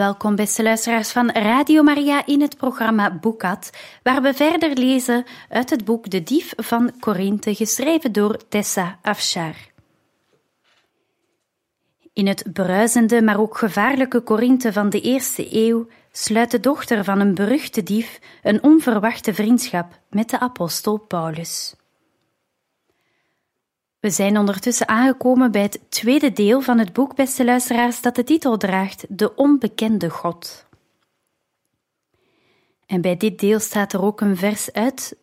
Welkom beste luisteraars van Radio Maria in het programma Boekat, waar we verder lezen uit het boek De Dief van Korinthe, geschreven door Tessa Afshar. In het bruisende, maar ook gevaarlijke Korinthe van de eerste eeuw sluit de dochter van een beruchte dief een onverwachte vriendschap met de apostel Paulus. We zijn ondertussen aangekomen bij het tweede deel van het boek, beste luisteraars, dat de titel draagt De Onbekende God. En bij dit deel staat er ook een vers uit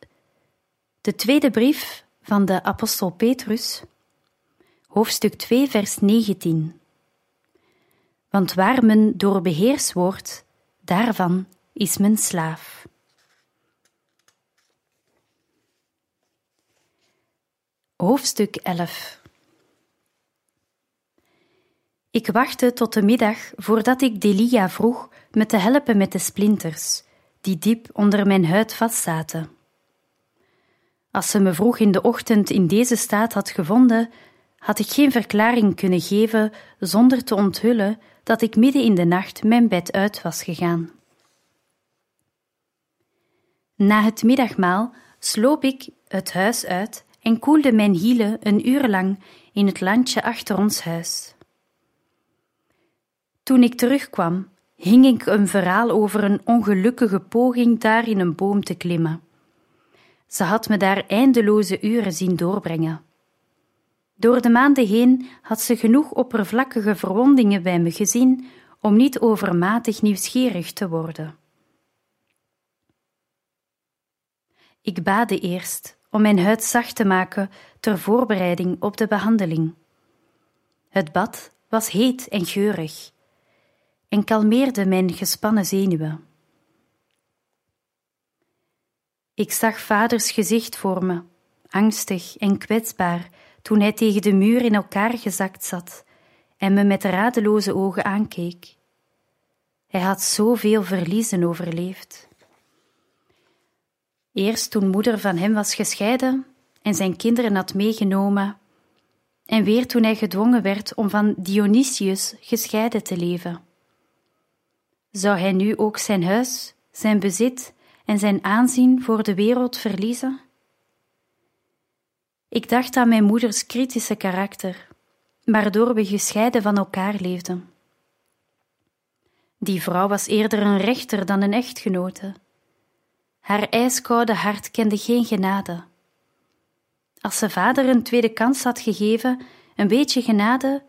de tweede brief van de apostel Petrus, hoofdstuk 2, vers 19. Want waar men door beheers wordt, daarvan is men slaaf. Hoofdstuk 11 Ik wachtte tot de middag voordat ik Delia vroeg me te helpen met de splinters, die diep onder mijn huid vastzaten. Als ze me vroeg in de ochtend in deze staat had gevonden, had ik geen verklaring kunnen geven zonder te onthullen dat ik midden in de nacht mijn bed uit was gegaan. Na het middagmaal sloop ik het huis uit en koelde mijn hielen een uur lang in het landje achter ons huis. Toen ik terugkwam, hing ik een verhaal over een ongelukkige poging daar in een boom te klimmen. Ze had me daar eindeloze uren zien doorbrengen. Door de maanden heen had ze genoeg oppervlakkige verwondingen bij me gezien om niet overmatig nieuwsgierig te worden. Ik baadde eerst om mijn huid zacht te maken ter voorbereiding op de behandeling. Het bad was heet en geurig en kalmeerde mijn gespannen zenuwen. Ik zag vaders gezicht voor me, angstig en kwetsbaar, toen hij tegen de muur in elkaar gezakt zat en me met radeloze ogen aankeek. Hij had zoveel verliezen overleefd. Eerst toen moeder van hem was gescheiden en zijn kinderen had meegenomen, en weer toen hij gedwongen werd om van Dionysius gescheiden te leven. Zou hij nu ook zijn huis, zijn bezit en zijn aanzien voor de wereld verliezen? Ik dacht aan mijn moeders kritische karakter, waardoor we gescheiden van elkaar leefden. Die vrouw was eerder een rechter dan een echtgenote haar ijskoude hart kende geen genade. Als ze vader een tweede kans had gegeven, een beetje genade,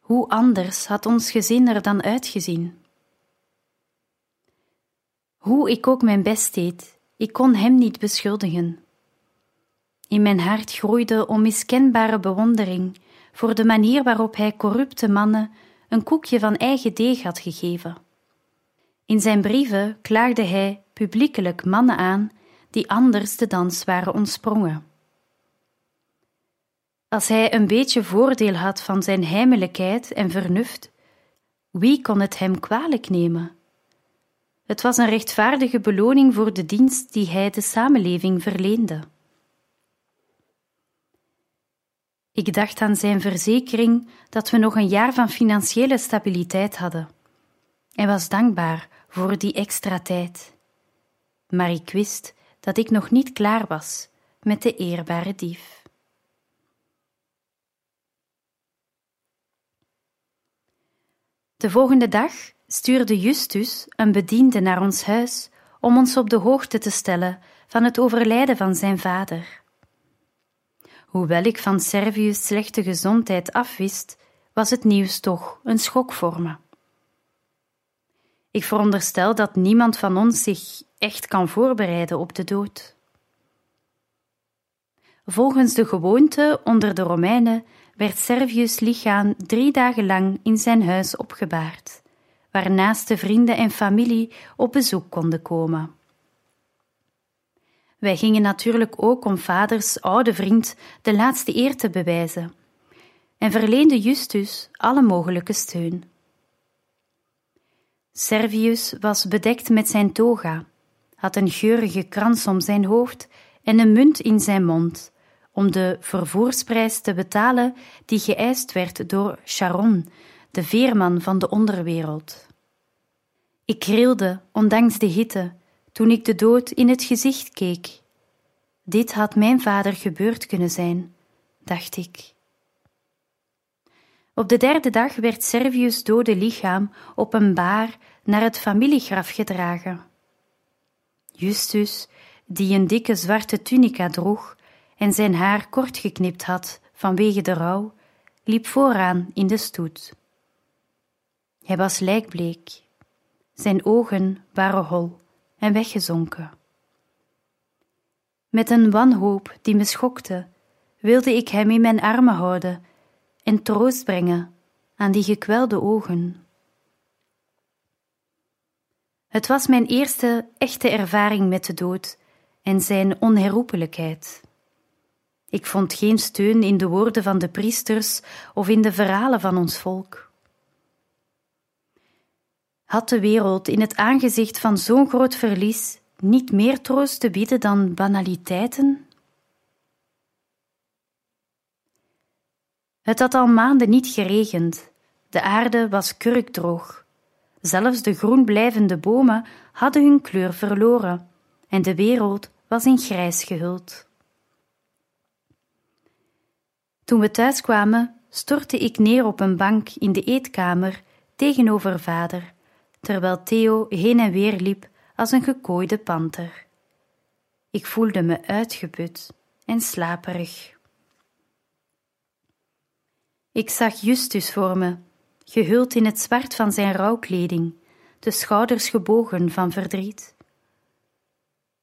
hoe anders had ons gezin er dan uitgezien? Hoe ik ook mijn best deed, ik kon hem niet beschuldigen. In mijn hart groeide onmiskenbare bewondering voor de manier waarop hij corrupte mannen een koekje van eigen deeg had gegeven. In zijn brieven klaagde hij publiekelijk mannen aan die anders de dans waren ontsprongen. Als hij een beetje voordeel had van zijn heimelijkheid en vernuft, wie kon het hem kwalijk nemen? Het was een rechtvaardige beloning voor de dienst die hij de samenleving verleende. Ik dacht aan zijn verzekering dat we nog een jaar van financiële stabiliteit hadden en was dankbaar voor die extra tijd maar ik wist dat ik nog niet klaar was met de eerbare dief. De volgende dag stuurde Justus een bediende naar ons huis om ons op de hoogte te stellen van het overlijden van zijn vader. Hoewel ik van Servius' slechte gezondheid afwist, was het nieuws toch een schok voor me. Ik veronderstel dat niemand van ons zich echt kan voorbereiden op de dood. Volgens de gewoonte onder de Romeinen werd Servius' lichaam drie dagen lang in zijn huis opgebaard, waarnaast de vrienden en familie op bezoek konden komen. Wij gingen natuurlijk ook om vaders oude vriend de laatste eer te bewijzen en verleende Justus alle mogelijke steun. Servius was bedekt met zijn toga, had een geurige krans om zijn hoofd en een munt in zijn mond, om de vervoersprijs te betalen die geëist werd door Charon, de veerman van de onderwereld. Ik rilde, ondanks de hitte, toen ik de dood in het gezicht keek. Dit had mijn vader gebeurd kunnen zijn, dacht ik. Op de derde dag werd Servius' dode lichaam op een baar naar het familiegraf gedragen. Justus, die een dikke zwarte tunica droeg en zijn haar kort geknipt had vanwege de rouw, liep vooraan in de stoet. Hij was lijkbleek. Zijn ogen waren hol en weggezonken. Met een wanhoop die me schokte, wilde ik hem in mijn armen houden en troost brengen aan die gekwelde ogen. Het was mijn eerste echte ervaring met de dood en zijn onherroepelijkheid. Ik vond geen steun in de woorden van de priesters of in de verhalen van ons volk. Had de wereld in het aangezicht van zo'n groot verlies niet meer troost te bieden dan banaliteiten? Het had al maanden niet geregend, de aarde was kurkdroog. Zelfs de groen blijvende bomen hadden hun kleur verloren en de wereld was in grijs gehuld. Toen we thuis kwamen, stortte ik neer op een bank in de eetkamer tegenover vader, terwijl Theo heen en weer liep als een gekooide panter. Ik voelde me uitgeput en slaperig. Ik zag Justus voor me, gehuld in het zwart van zijn rouwkleding, de schouders gebogen van verdriet.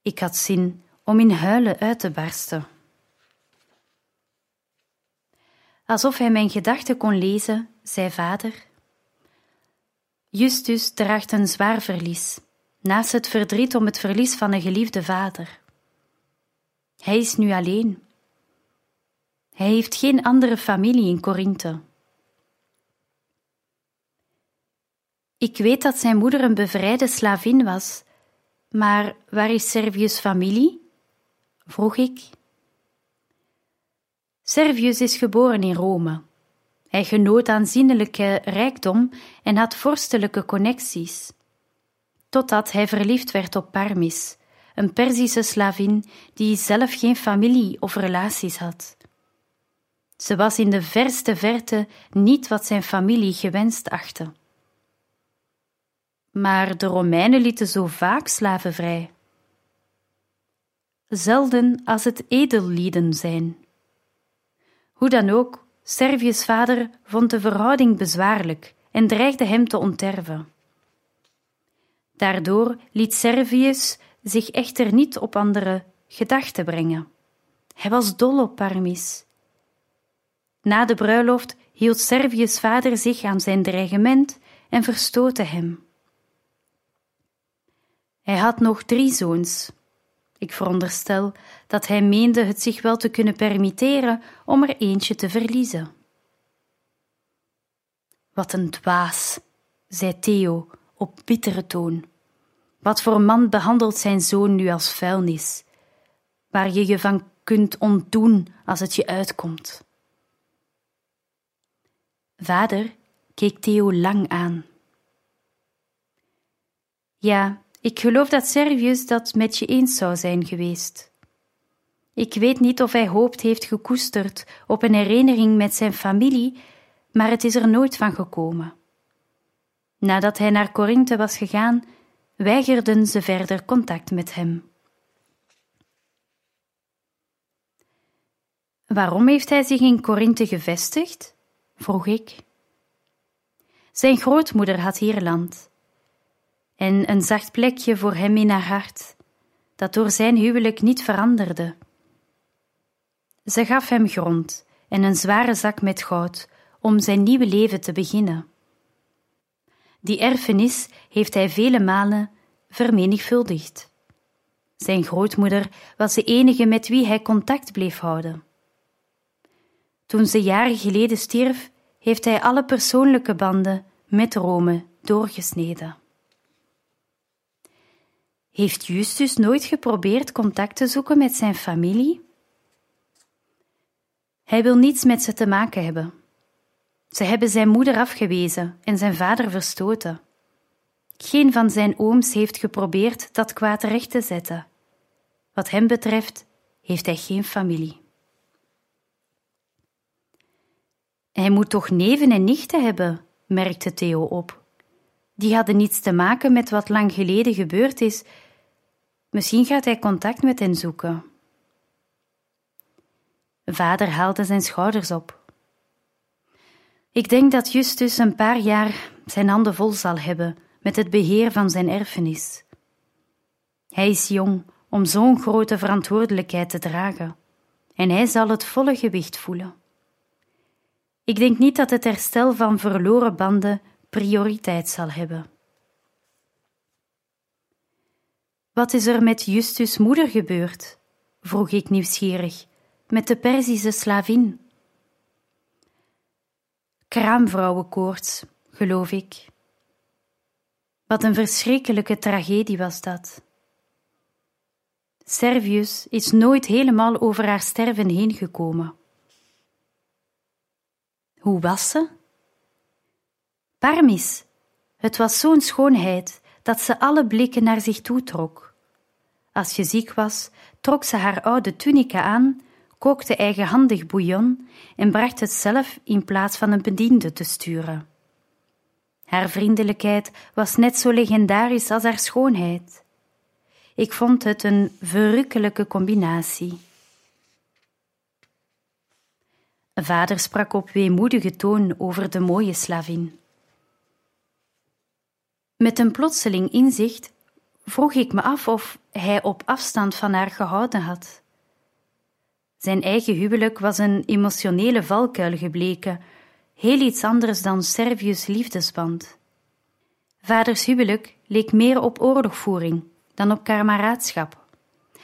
Ik had zin om in huilen uit te barsten. Alsof hij mijn gedachten kon lezen, zei vader: Justus draagt een zwaar verlies, naast het verdriet om het verlies van een geliefde vader. Hij is nu alleen. Hij heeft geen andere familie in Korinthe. Ik weet dat zijn moeder een bevrijde slavin was, maar waar is Servius' familie? vroeg ik. Servius is geboren in Rome. Hij genoot aanzienlijke rijkdom en had vorstelijke connecties. Totdat hij verliefd werd op Parmis, een Perzische slavin die zelf geen familie of relaties had. Ze was in de verste verte niet wat zijn familie gewenst achtte. Maar de Romeinen lieten zo vaak slaven vrij. Zelden als het edellieden zijn. Hoe dan ook, Servius' vader vond de verhouding bezwaarlijk en dreigde hem te onterven. Daardoor liet Servius zich echter niet op andere gedachten brengen. Hij was dol op Parmis na de bruiloft hield Servius' vader zich aan zijn dreigement en verstootte hem. Hij had nog drie zoons. Ik veronderstel dat hij meende het zich wel te kunnen permitteren om er eentje te verliezen. Wat een dwaas, zei Theo op bittere toon. Wat voor man behandelt zijn zoon nu als vuilnis, waar je je van kunt ontdoen als het je uitkomt? Vader keek Theo lang aan. Ja, ik geloof dat Servius dat met je eens zou zijn geweest. Ik weet niet of hij hoopt heeft gekoesterd op een herinnering met zijn familie, maar het is er nooit van gekomen. Nadat hij naar Korinthe was gegaan, weigerden ze verder contact met hem. Waarom heeft hij zich in Korinthe gevestigd? Vroeg ik. Zijn grootmoeder had hier land en een zacht plekje voor hem in haar hart, dat door zijn huwelijk niet veranderde. Ze gaf hem grond en een zware zak met goud om zijn nieuwe leven te beginnen. Die erfenis heeft hij vele malen vermenigvuldigd. Zijn grootmoeder was de enige met wie hij contact bleef houden. Toen ze jaren geleden stierf, heeft hij alle persoonlijke banden met Rome doorgesneden. Heeft Justus nooit geprobeerd contact te zoeken met zijn familie? Hij wil niets met ze te maken hebben. Ze hebben zijn moeder afgewezen en zijn vader verstoten. Geen van zijn ooms heeft geprobeerd dat kwaad recht te zetten. Wat hem betreft heeft hij geen familie. Hij moet toch neven en nichten hebben, merkte Theo op. Die hadden niets te maken met wat lang geleden gebeurd is. Misschien gaat hij contact met hen zoeken. Vader haalde zijn schouders op. Ik denk dat Justus een paar jaar zijn handen vol zal hebben met het beheer van zijn erfenis. Hij is jong om zo'n grote verantwoordelijkheid te dragen, en hij zal het volle gewicht voelen. Ik denk niet dat het herstel van verloren banden prioriteit zal hebben. Wat is er met Justus' moeder gebeurd? vroeg ik nieuwsgierig, met de Perzische slavin. Kraamvrouwenkoorts, geloof ik. Wat een verschrikkelijke tragedie was dat. Servius is nooit helemaal over haar sterven heen gekomen. Hoe was ze? Parmis. Het was zo'n schoonheid dat ze alle blikken naar zich toe trok. Als je ziek was, trok ze haar oude tunica aan, kookte eigenhandig bouillon en bracht het zelf in plaats van een bediende te sturen. Haar vriendelijkheid was net zo legendarisch als haar schoonheid. Ik vond het een verrukkelijke combinatie. Vader sprak op weemoedige toon over de mooie slavin. Met een plotseling inzicht vroeg ik me af of hij op afstand van haar gehouden had. Zijn eigen huwelijk was een emotionele valkuil gebleken, heel iets anders dan Servius' liefdesband. Vaders huwelijk leek meer op oorlogvoering dan op kameraadschap,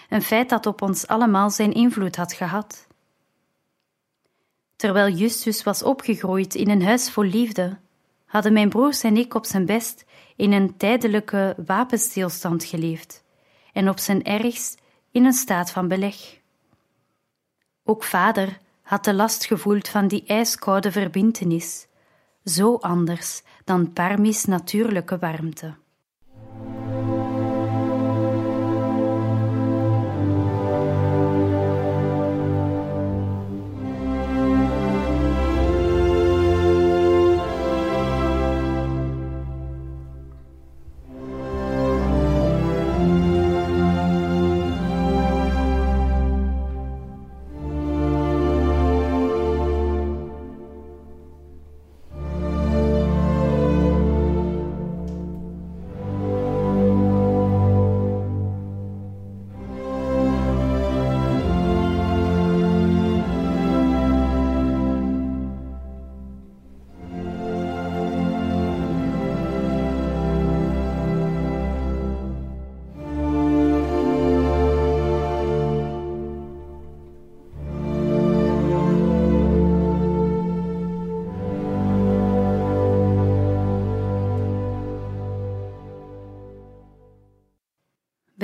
een feit dat op ons allemaal zijn invloed had gehad. Terwijl Justus was opgegroeid in een huis vol liefde, hadden mijn broers en ik op zijn best in een tijdelijke wapenstilstand geleefd en op zijn ergst in een staat van beleg. Ook vader had de last gevoeld van die ijskoude verbintenis, zo anders dan Parmis natuurlijke warmte.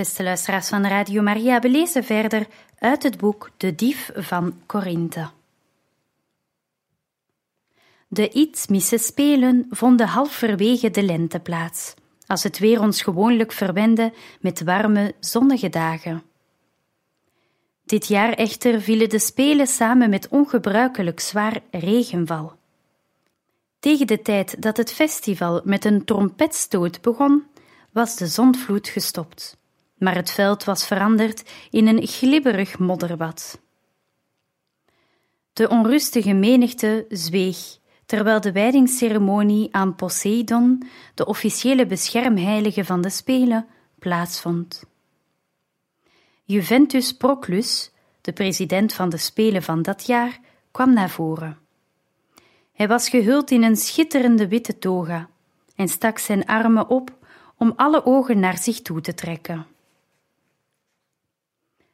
Beste luisteraars van Radio Maria, we verder uit het boek De Dief van Corinthe. De iets spelen vonden halverwege de lente plaats, als het weer ons gewoonlijk verwende met warme, zonnige dagen. Dit jaar echter vielen de spelen samen met ongebruikelijk zwaar regenval. Tegen de tijd dat het festival met een trompetstoot begon, was de zondvloed gestopt maar het veld was veranderd in een glibberig modderbad. De onrustige menigte zweeg, terwijl de wijdingsceremonie aan Poseidon, de officiële beschermheilige van de Spelen, plaatsvond. Juventus Proclus, de president van de Spelen van dat jaar, kwam naar voren. Hij was gehuld in een schitterende witte toga en stak zijn armen op om alle ogen naar zich toe te trekken.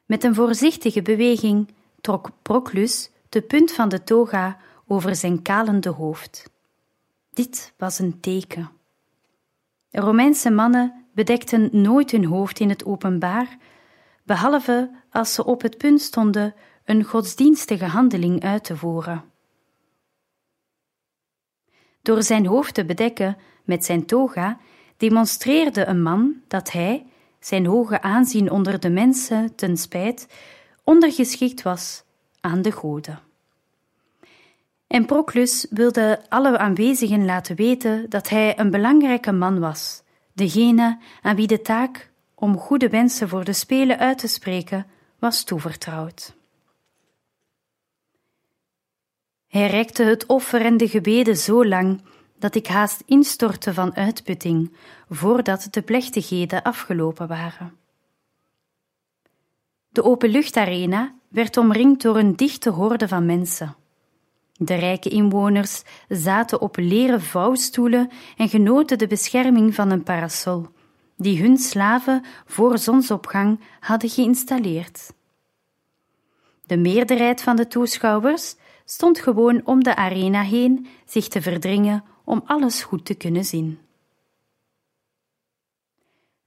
Met een voorzichtige beweging trok Proclus de punt van de toga over zijn kalende hoofd. Dit was een teken. Romeinse mannen bedekten nooit hun hoofd in het openbaar, behalve als ze op het punt stonden een godsdienstige handeling uit te voeren. Door zijn hoofd te bedekken met zijn toga demonstreerde een man dat hij, zijn hoge aanzien onder de mensen ten spijt, ondergeschikt was aan de goden. En Proclus wilde alle aanwezigen laten weten dat hij een belangrijke man was, degene aan wie de taak om goede wensen voor de Spelen uit te spreken was toevertrouwd. Hij rekte het offer en de gebeden zo lang dat ik haast instortte van uitputting voordat de plechtigheden afgelopen waren. De openluchtarena werd omringd door een dichte horde van mensen. De rijke inwoners zaten op leren vouwstoelen en genoten de bescherming van een parasol, die hun slaven voor zonsopgang hadden geïnstalleerd. De meerderheid van de toeschouwers stond gewoon om de arena heen zich te verdringen om alles goed te kunnen zien.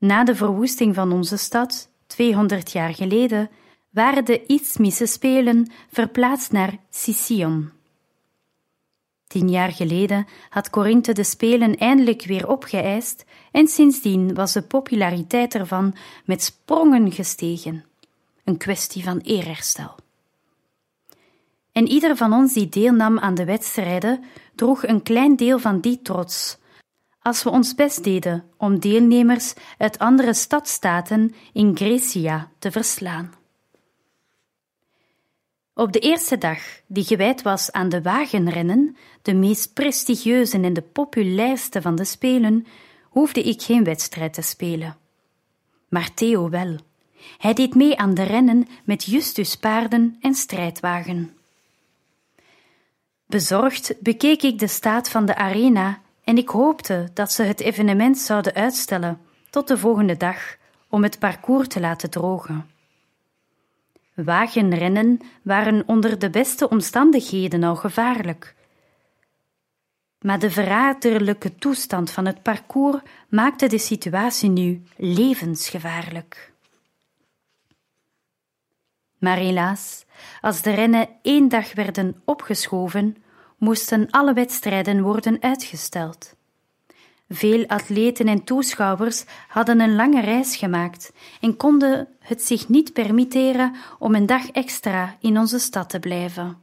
Na de verwoesting van onze stad, 200 jaar geleden, waren de Isthmische Spelen verplaatst naar Sicyon. Tien jaar geleden had Corinthe de Spelen eindelijk weer opgeëist en sindsdien was de populariteit ervan met sprongen gestegen. Een kwestie van eerherstel. En ieder van ons die deelnam aan de wedstrijden droeg een klein deel van die trots. Als we ons best deden om deelnemers uit andere stadstaten in Grecia te verslaan. Op de eerste dag, die gewijd was aan de wagenrennen, de meest prestigieuze en de populairste van de spelen, hoefde ik geen wedstrijd te spelen. Maar Theo wel. Hij deed mee aan de rennen met Justus paarden en strijdwagen. Bezorgd bekeek ik de staat van de arena en ik hoopte dat ze het evenement zouden uitstellen tot de volgende dag om het parcours te laten drogen. Wagenrennen waren onder de beste omstandigheden al gevaarlijk. Maar de verraderlijke toestand van het parcours maakte de situatie nu levensgevaarlijk. Maar helaas, als de rennen één dag werden opgeschoven, moesten alle wedstrijden worden uitgesteld. Veel atleten en toeschouwers hadden een lange reis gemaakt en konden het zich niet permitteren om een dag extra in onze stad te blijven.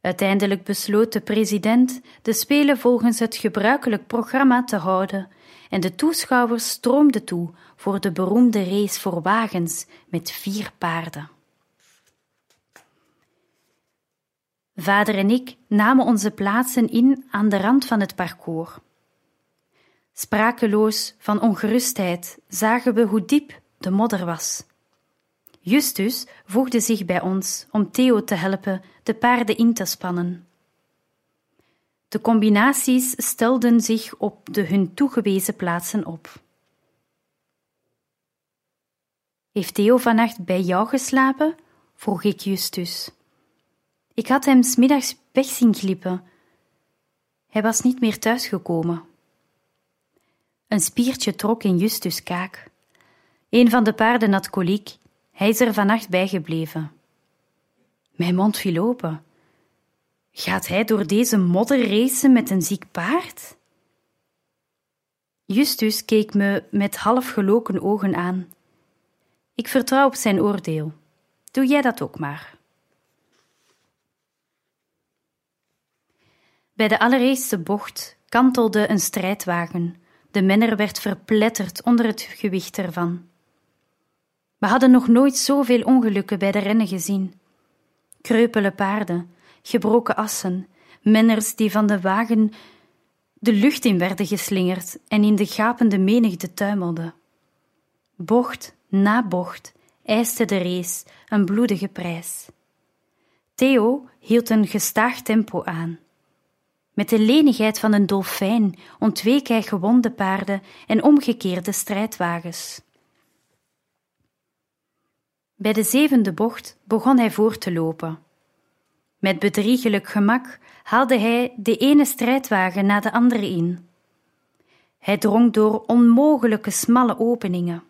Uiteindelijk besloot de president de Spelen volgens het gebruikelijk programma te houden en de toeschouwers stroomden toe voor de beroemde race voor wagens met vier paarden. Vader en ik namen onze plaatsen in aan de rand van het parcours. Sprakeloos van ongerustheid zagen we hoe diep de modder was. Justus voegde zich bij ons om Theo te helpen de paarden in te spannen. De combinaties stelden zich op de hun toegewezen plaatsen op. Heeft Theo vannacht bij jou geslapen? vroeg ik Justus. Ik had hem smiddags weg zien glippen. Hij was niet meer thuisgekomen. Een spiertje trok in Justus' kaak. Een van de paarden had koliek. Hij is er vannacht bijgebleven. Mijn mond viel open. Gaat hij door deze modder racen met een ziek paard? Justus keek me met half geloken ogen aan. Ik vertrouw op zijn oordeel. Doe jij dat ook maar. Bij de allereerste bocht kantelde een strijdwagen. De menner werd verpletterd onder het gewicht ervan. We hadden nog nooit zoveel ongelukken bij de rennen gezien. Kreupele paarden, gebroken assen, menners die van de wagen de lucht in werden geslingerd en in de gapende menigte tuimelden. Bocht na bocht eiste de race een bloedige prijs. Theo hield een gestaag tempo aan. Met de lenigheid van een dolfijn ontweek hij gewonde paarden en omgekeerde strijdwagens. Bij de zevende bocht begon hij voor te lopen. Met bedriegelijk gemak haalde hij de ene strijdwagen na de andere in. Hij drong door onmogelijke smalle openingen.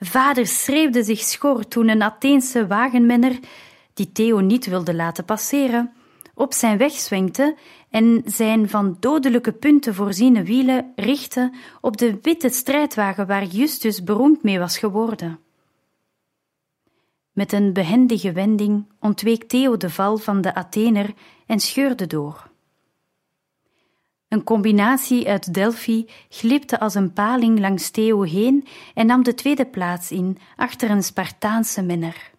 Vader schreeuwde zich schor toen een Atheense wagenmenner, die Theo niet wilde laten passeren, op zijn weg zwenkte en zijn van dodelijke punten voorziene wielen richtte op de witte strijdwagen waar Justus beroemd mee was geworden. Met een behendige wending ontweek Theo de val van de Athener en scheurde door. Een combinatie uit Delphi glipte als een paling langs Theo heen en nam de tweede plaats in achter een Spartaanse menner.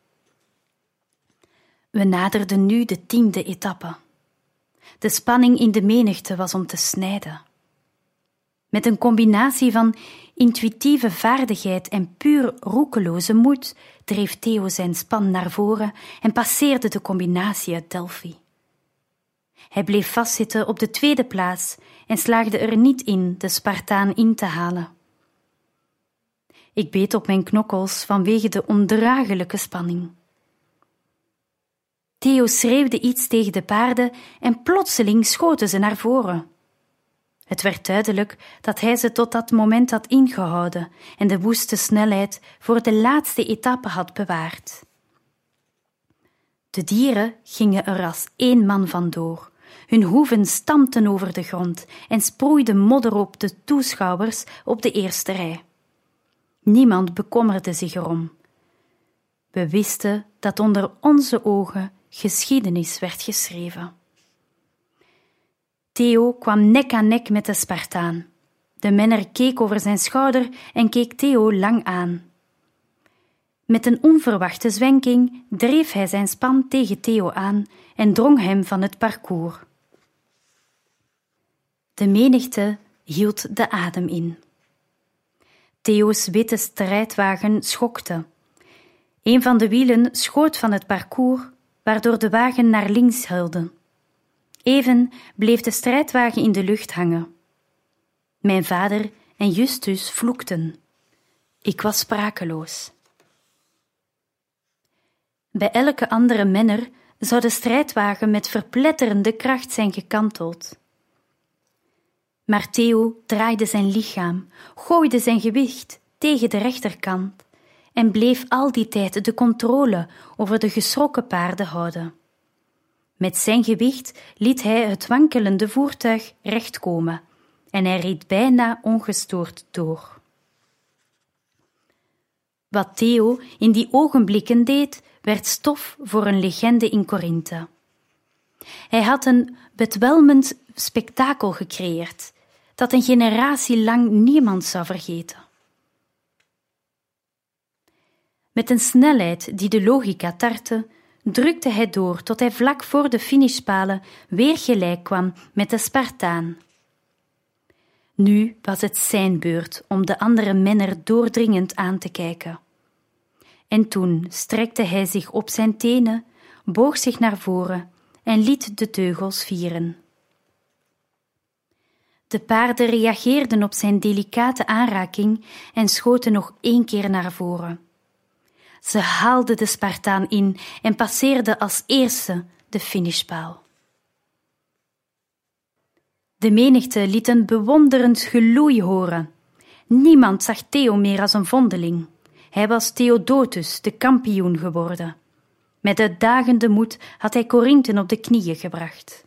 We naderden nu de tiende etappe. De spanning in de menigte was om te snijden. Met een combinatie van intuïtieve vaardigheid en puur roekeloze moed dreef Theo zijn span naar voren en passeerde de combinatie uit Delphi. Hij bleef vastzitten op de tweede plaats en slaagde er niet in de Spartaan in te halen. Ik beet op mijn knokkels vanwege de ondraaglijke spanning. Theo schreeuwde iets tegen de paarden en plotseling schoten ze naar voren. Het werd duidelijk dat hij ze tot dat moment had ingehouden en de woeste snelheid voor de laatste etappe had bewaard. De dieren gingen er als één man vandoor. Hun hoeven stampten over de grond en sproeiden modder op de toeschouwers op de eerste rij. Niemand bekommerde zich erom. We wisten dat onder onze ogen geschiedenis werd geschreven. Theo kwam nek aan nek met de Spartaan. De menner keek over zijn schouder en keek Theo lang aan. Met een onverwachte zwenking dreef hij zijn span tegen Theo aan en drong hem van het parcours. De menigte hield de adem in. Theo's witte strijdwagen schokte. Een van de wielen schoot van het parcours, waardoor de wagen naar links huilde. Even bleef de strijdwagen in de lucht hangen. Mijn vader en Justus vloekten. Ik was sprakeloos. Bij elke andere menner zou de strijdwagen met verpletterende kracht zijn gekanteld. Maar Theo draaide zijn lichaam, gooide zijn gewicht tegen de rechterkant en bleef al die tijd de controle over de geschrokken paarden houden. Met zijn gewicht liet hij het wankelende voertuig rechtkomen en hij reed bijna ongestoord door. Wat Theo in die ogenblikken deed, werd stof voor een legende in Korinthe. Hij had een bedwelmend spektakel gecreëerd dat een generatie lang niemand zou vergeten. Met een snelheid die de logica tartte, drukte hij door tot hij vlak voor de finishpalen weer gelijk kwam met de Spartaan. Nu was het zijn beurt om de andere menner doordringend aan te kijken. En toen strekte hij zich op zijn tenen, boog zich naar voren en liet de teugels vieren. De paarden reageerden op zijn delicate aanraking en schoten nog één keer naar voren. Ze haalden de Spartaan in en passeerden als eerste de finishpaal. De menigte liet een bewonderend geloei horen. Niemand zag Theo meer als een vondeling. Hij was Theodotus, de kampioen geworden. Met uitdagende moed had hij Corinthen op de knieën gebracht.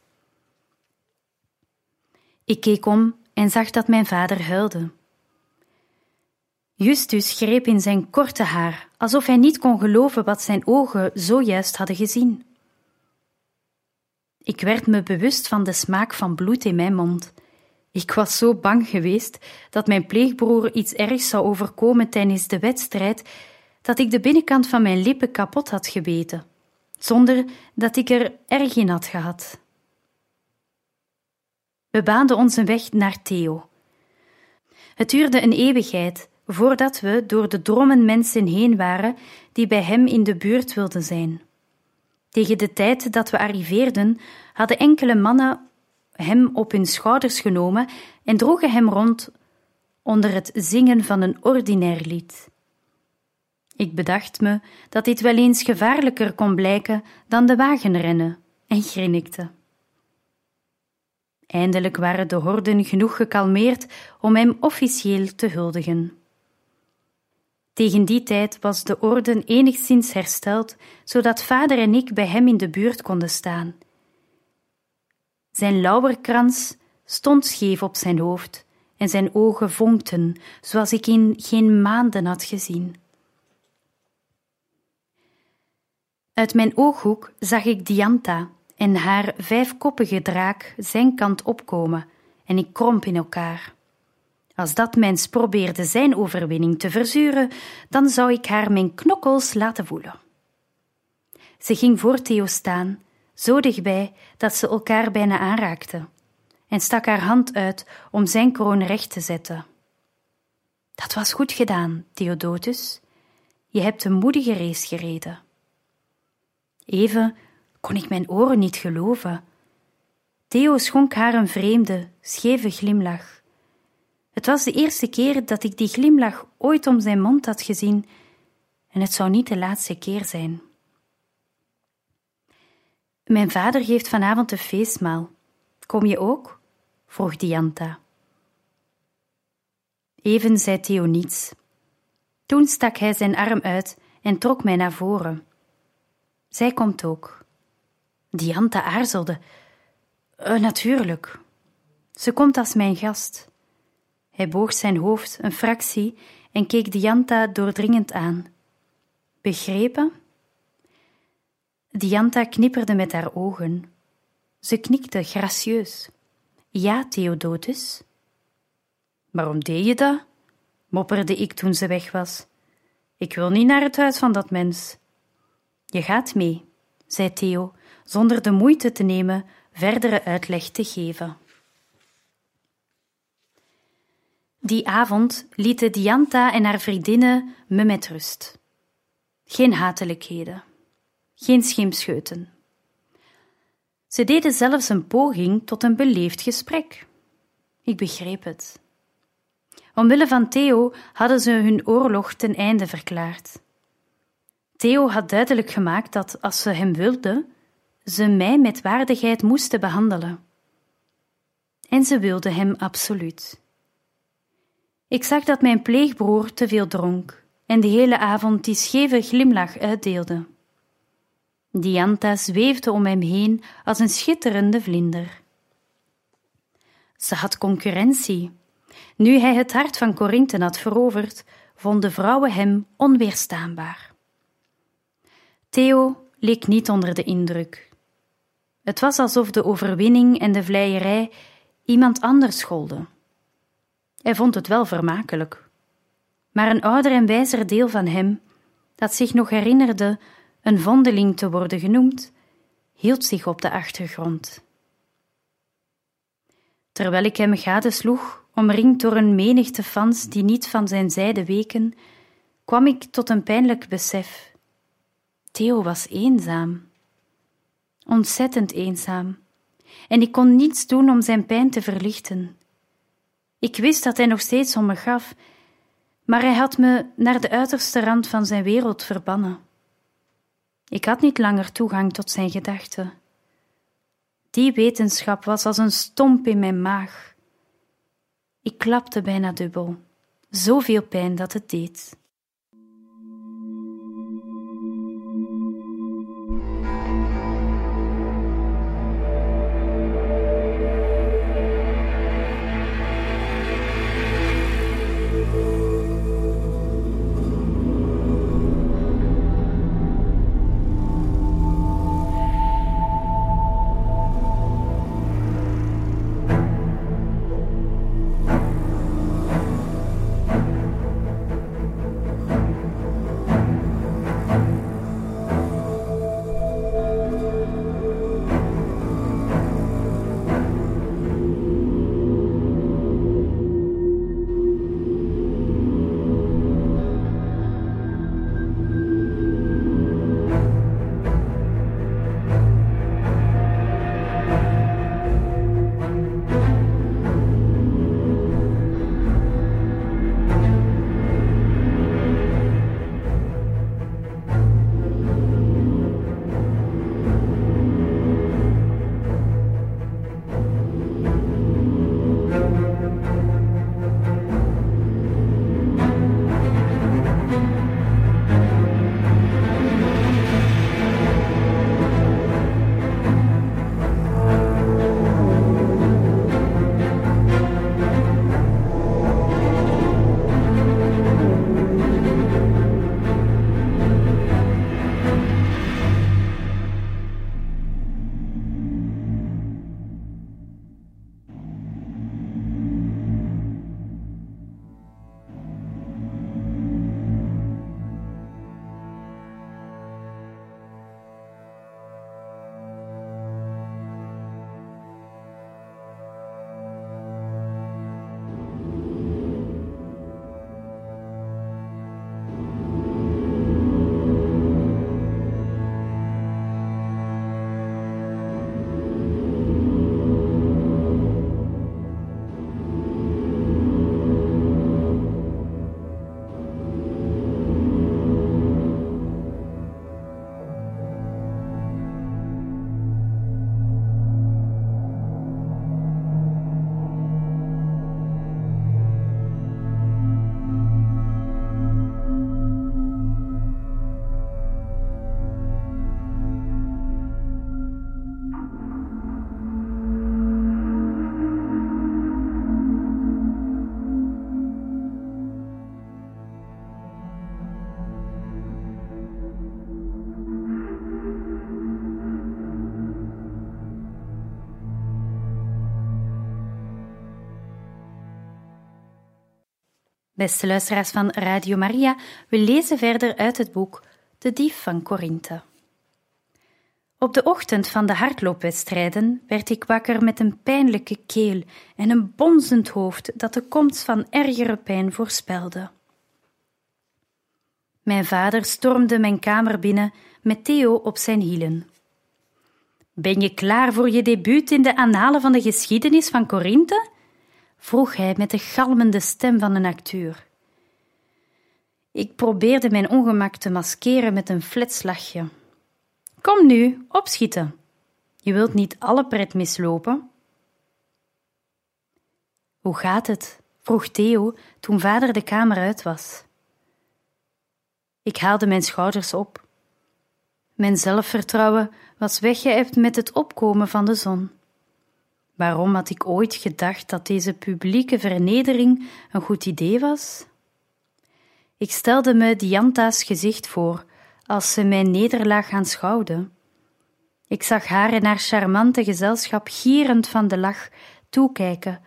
Ik keek om en zag dat mijn vader huilde. Justus greep in zijn korte haar, alsof hij niet kon geloven wat zijn ogen zojuist hadden gezien. Ik werd me bewust van de smaak van bloed in mijn mond. Ik was zo bang geweest dat mijn pleegbroer iets ergs zou overkomen tijdens de wedstrijd, dat ik de binnenkant van mijn lippen kapot had gebeten, zonder dat ik er erg in had gehad. We baanden onze weg naar Theo. Het duurde een eeuwigheid voordat we door de drommen mensen heen waren die bij hem in de buurt wilden zijn. Tegen de tijd dat we arriveerden, hadden enkele mannen hem op hun schouders genomen en droegen hem rond onder het zingen van een ordinair lied. Ik bedacht me dat dit wel eens gevaarlijker kon blijken dan de wagenrennen en grinnikte. Eindelijk waren de horden genoeg gekalmeerd om hem officieel te huldigen. Tegen die tijd was de orde enigszins hersteld, zodat vader en ik bij hem in de buurt konden staan. Zijn lauwerkrans stond scheef op zijn hoofd en zijn ogen vonkten, zoals ik in geen maanden had gezien. Uit mijn ooghoek zag ik Dianta en haar vijfkoppige draak zijn kant opkomen, en ik kromp in elkaar. Als dat mens probeerde zijn overwinning te verzuren, dan zou ik haar mijn knokkels laten voelen. Ze ging voor Theo staan, zo dichtbij dat ze elkaar bijna aanraakten, en stak haar hand uit om zijn kroon recht te zetten. Dat was goed gedaan, Theodotus. Je hebt een moedige race gereden. Even kon ik mijn oren niet geloven. Theo schonk haar een vreemde, scheve glimlach. Het was de eerste keer dat ik die glimlach ooit om zijn mond had gezien, en het zou niet de laatste keer zijn. Mijn vader geeft vanavond een feestmaal. Kom je ook? vroeg Dianta. Even zei Theo niets. Toen stak hij zijn arm uit en trok mij naar voren. Zij komt ook. Dianta aarzelde. Uh, natuurlijk. Ze komt als mijn gast. Hij boog zijn hoofd een fractie en keek Dianta doordringend aan. Begrepen? Dianta knipperde met haar ogen. Ze knikte gracieus. Ja, Theodotus. Waarom deed je dat? mopperde ik toen ze weg was. Ik wil niet naar het huis van dat mens. Je gaat mee, zei Theo, zonder de moeite te nemen verdere uitleg te geven. Die avond lieten Dianta en haar vriendinnen me met rust. Geen hatelijkheden, geen schimpscheuten. Ze deden zelfs een poging tot een beleefd gesprek. Ik begreep het. Omwille van Theo hadden ze hun oorlog ten einde verklaard. Theo had duidelijk gemaakt dat, als ze hem wilden, ze mij met waardigheid moesten behandelen. En ze wilden hem absoluut. Ik zag dat mijn pleegbroer te veel dronk en de hele avond die scheve glimlach uitdeelde. Dianta zweefde om hem heen als een schitterende vlinder. Ze had concurrentie. Nu hij het hart van Corinthe had veroverd, vonden vrouwen hem onweerstaanbaar. Theo leek niet onder de indruk. Het was alsof de overwinning en de vleierij iemand anders scholden. Hij vond het wel vermakelijk. Maar een ouder en wijzer deel van hem, dat zich nog herinnerde een vondeling te worden genoemd, hield zich op de achtergrond. Terwijl ik hem gadesloeg, omringd door een menigte fans die niet van zijn zijde weken, kwam ik tot een pijnlijk besef. Theo was eenzaam. Ontzettend eenzaam. En ik kon niets doen om zijn pijn te verlichten. Ik wist dat hij nog steeds om me gaf, maar hij had me naar de uiterste rand van zijn wereld verbannen. Ik had niet langer toegang tot zijn gedachten. Die wetenschap was als een stomp in mijn maag. Ik klapte bijna dubbel, zoveel pijn dat het deed. Beste luisteraars van Radio Maria, we lezen verder uit het boek De Dief van Korinthe. Op de ochtend van de hardloopwedstrijden werd ik wakker met een pijnlijke keel en een bonzend hoofd dat de komst van ergere pijn voorspelde. Mijn vader stormde mijn kamer binnen met Theo op zijn hielen. Ben je klaar voor je debuut in de annalen van de geschiedenis van Korinthe? Vroeg hij met de galmende stem van een acteur. Ik probeerde mijn ongemak te maskeren met een flets lachje. Kom nu, opschieten. Je wilt niet alle pret mislopen. Hoe gaat het? vroeg Theo toen vader de kamer uit was. Ik haalde mijn schouders op. Mijn zelfvertrouwen was weggeëpt met het opkomen van de zon. Waarom had ik ooit gedacht dat deze publieke vernedering een goed idee was? Ik stelde me Dianta's gezicht voor als ze mijn nederlaag aanschouwde. Ik zag haar in haar charmante gezelschap gierend van de lach toekijken,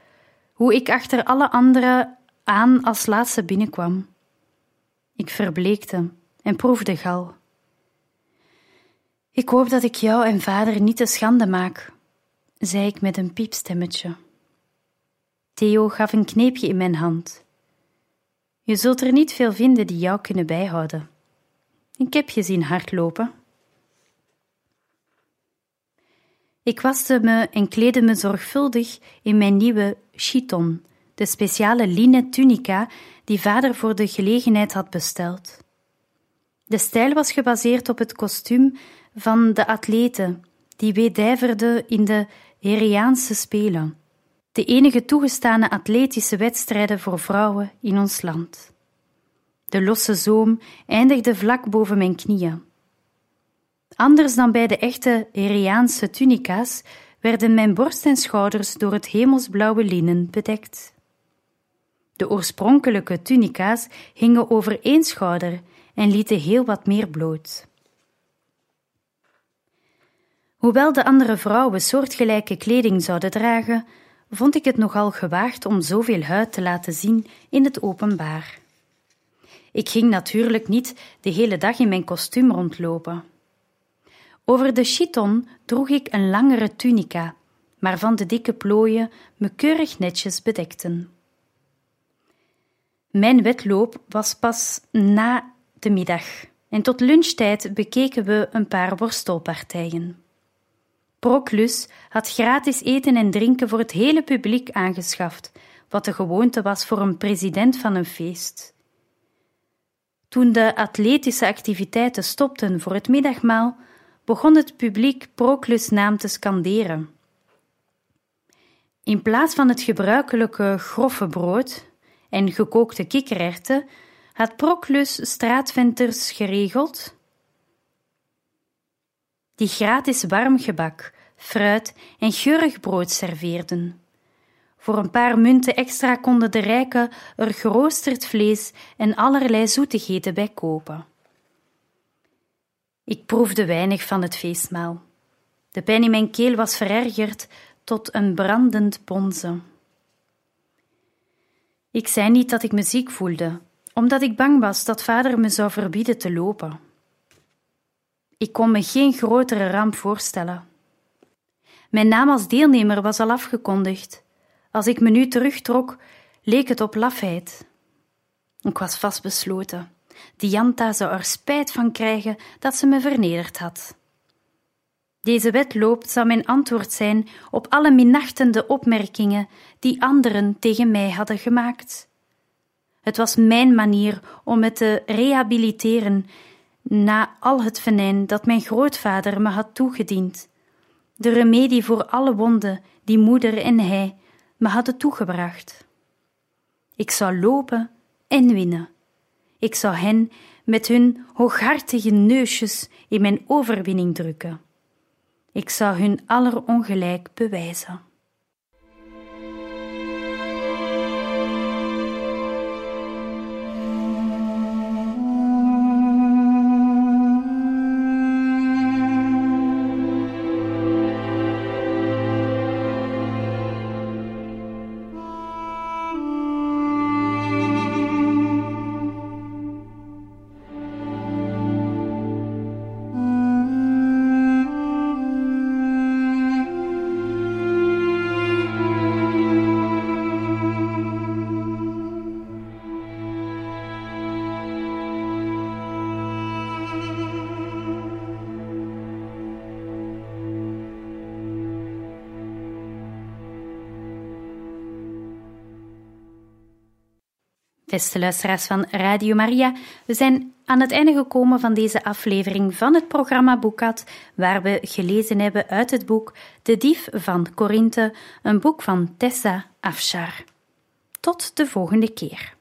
hoe ik achter alle anderen aan als laatste binnenkwam. Ik verbleekte en proefde gal. Ik hoop dat ik jou en vader niet te schande maak, zei ik met een piepstemmetje. Theo gaf een kneepje in mijn hand. Je zult er niet veel vinden die jou kunnen bijhouden. Ik heb je zien hardlopen. Ik waste me en kleedde me zorgvuldig in mijn nieuwe chiton, de speciale linnen tunica die vader voor de gelegenheid had besteld. De stijl was gebaseerd op het kostuum van de atleten die wedijverden in de Heriaanse Spelen, de enige toegestane atletische wedstrijden voor vrouwen in ons land. De losse zoom eindigde vlak boven mijn knieën. Anders dan bij de echte Heriaanse tunica's werden mijn borst en schouders door het hemelsblauwe linnen bedekt. De oorspronkelijke tunica's hingen over één schouder en lieten heel wat meer bloot. Hoewel de andere vrouwen soortgelijke kleding zouden dragen, vond ik het nogal gewaagd om zoveel huid te laten zien in het openbaar. Ik ging natuurlijk niet de hele dag in mijn kostuum rondlopen. Over de chiton droeg ik een langere tunica, waarvan de dikke plooien me keurig netjes bedekten. Mijn wedloop was pas na de middag en tot lunchtijd bekeken we een paar worstelpartijen. Proclus had gratis eten en drinken voor het hele publiek aangeschaft, wat de gewoonte was voor een president van een feest. Toen de atletische activiteiten stopten voor het middagmaal, begon het publiek Proclus' naam te scanderen. In plaats van het gebruikelijke grove brood en gekookte kikkererwten had Proclus straatventers geregeld die gratis warm gebak, fruit en geurig brood serveerden. Voor een paar munten extra konden de rijken er geroosterd vlees en allerlei zoetigheden bij kopen. Ik proefde weinig van het feestmaal. De pijn in mijn keel was verergerd tot een brandend bonzen. Ik zei niet dat ik me ziek voelde, omdat ik bang was dat vader me zou verbieden te lopen. Ik kon me geen grotere ramp voorstellen. Mijn naam als deelnemer was al afgekondigd. Als ik me nu terugtrok, leek het op lafheid. Ik was vastbesloten. Dianta zou er spijt van krijgen dat ze me vernederd had. Deze wedloop zou mijn antwoord zijn op alle minachtende opmerkingen die anderen tegen mij hadden gemaakt. Het was mijn manier om me te rehabiliteren na al het venijn dat mijn grootvader me had toegediend, de remedie voor alle wonden die moeder en hij me hadden toegebracht. Ik zou lopen en winnen. Ik zou hen met hun hooghartige neusjes in mijn overwinning drukken. Ik zou hun aller ongelijk bewijzen. Beste luisteraars van Radio Maria, we zijn aan het einde gekomen van deze aflevering van het programma Boekat, waar we gelezen hebben uit het boek De Dief van Korinthe, een boek van Tessa Afshar. Tot de volgende keer.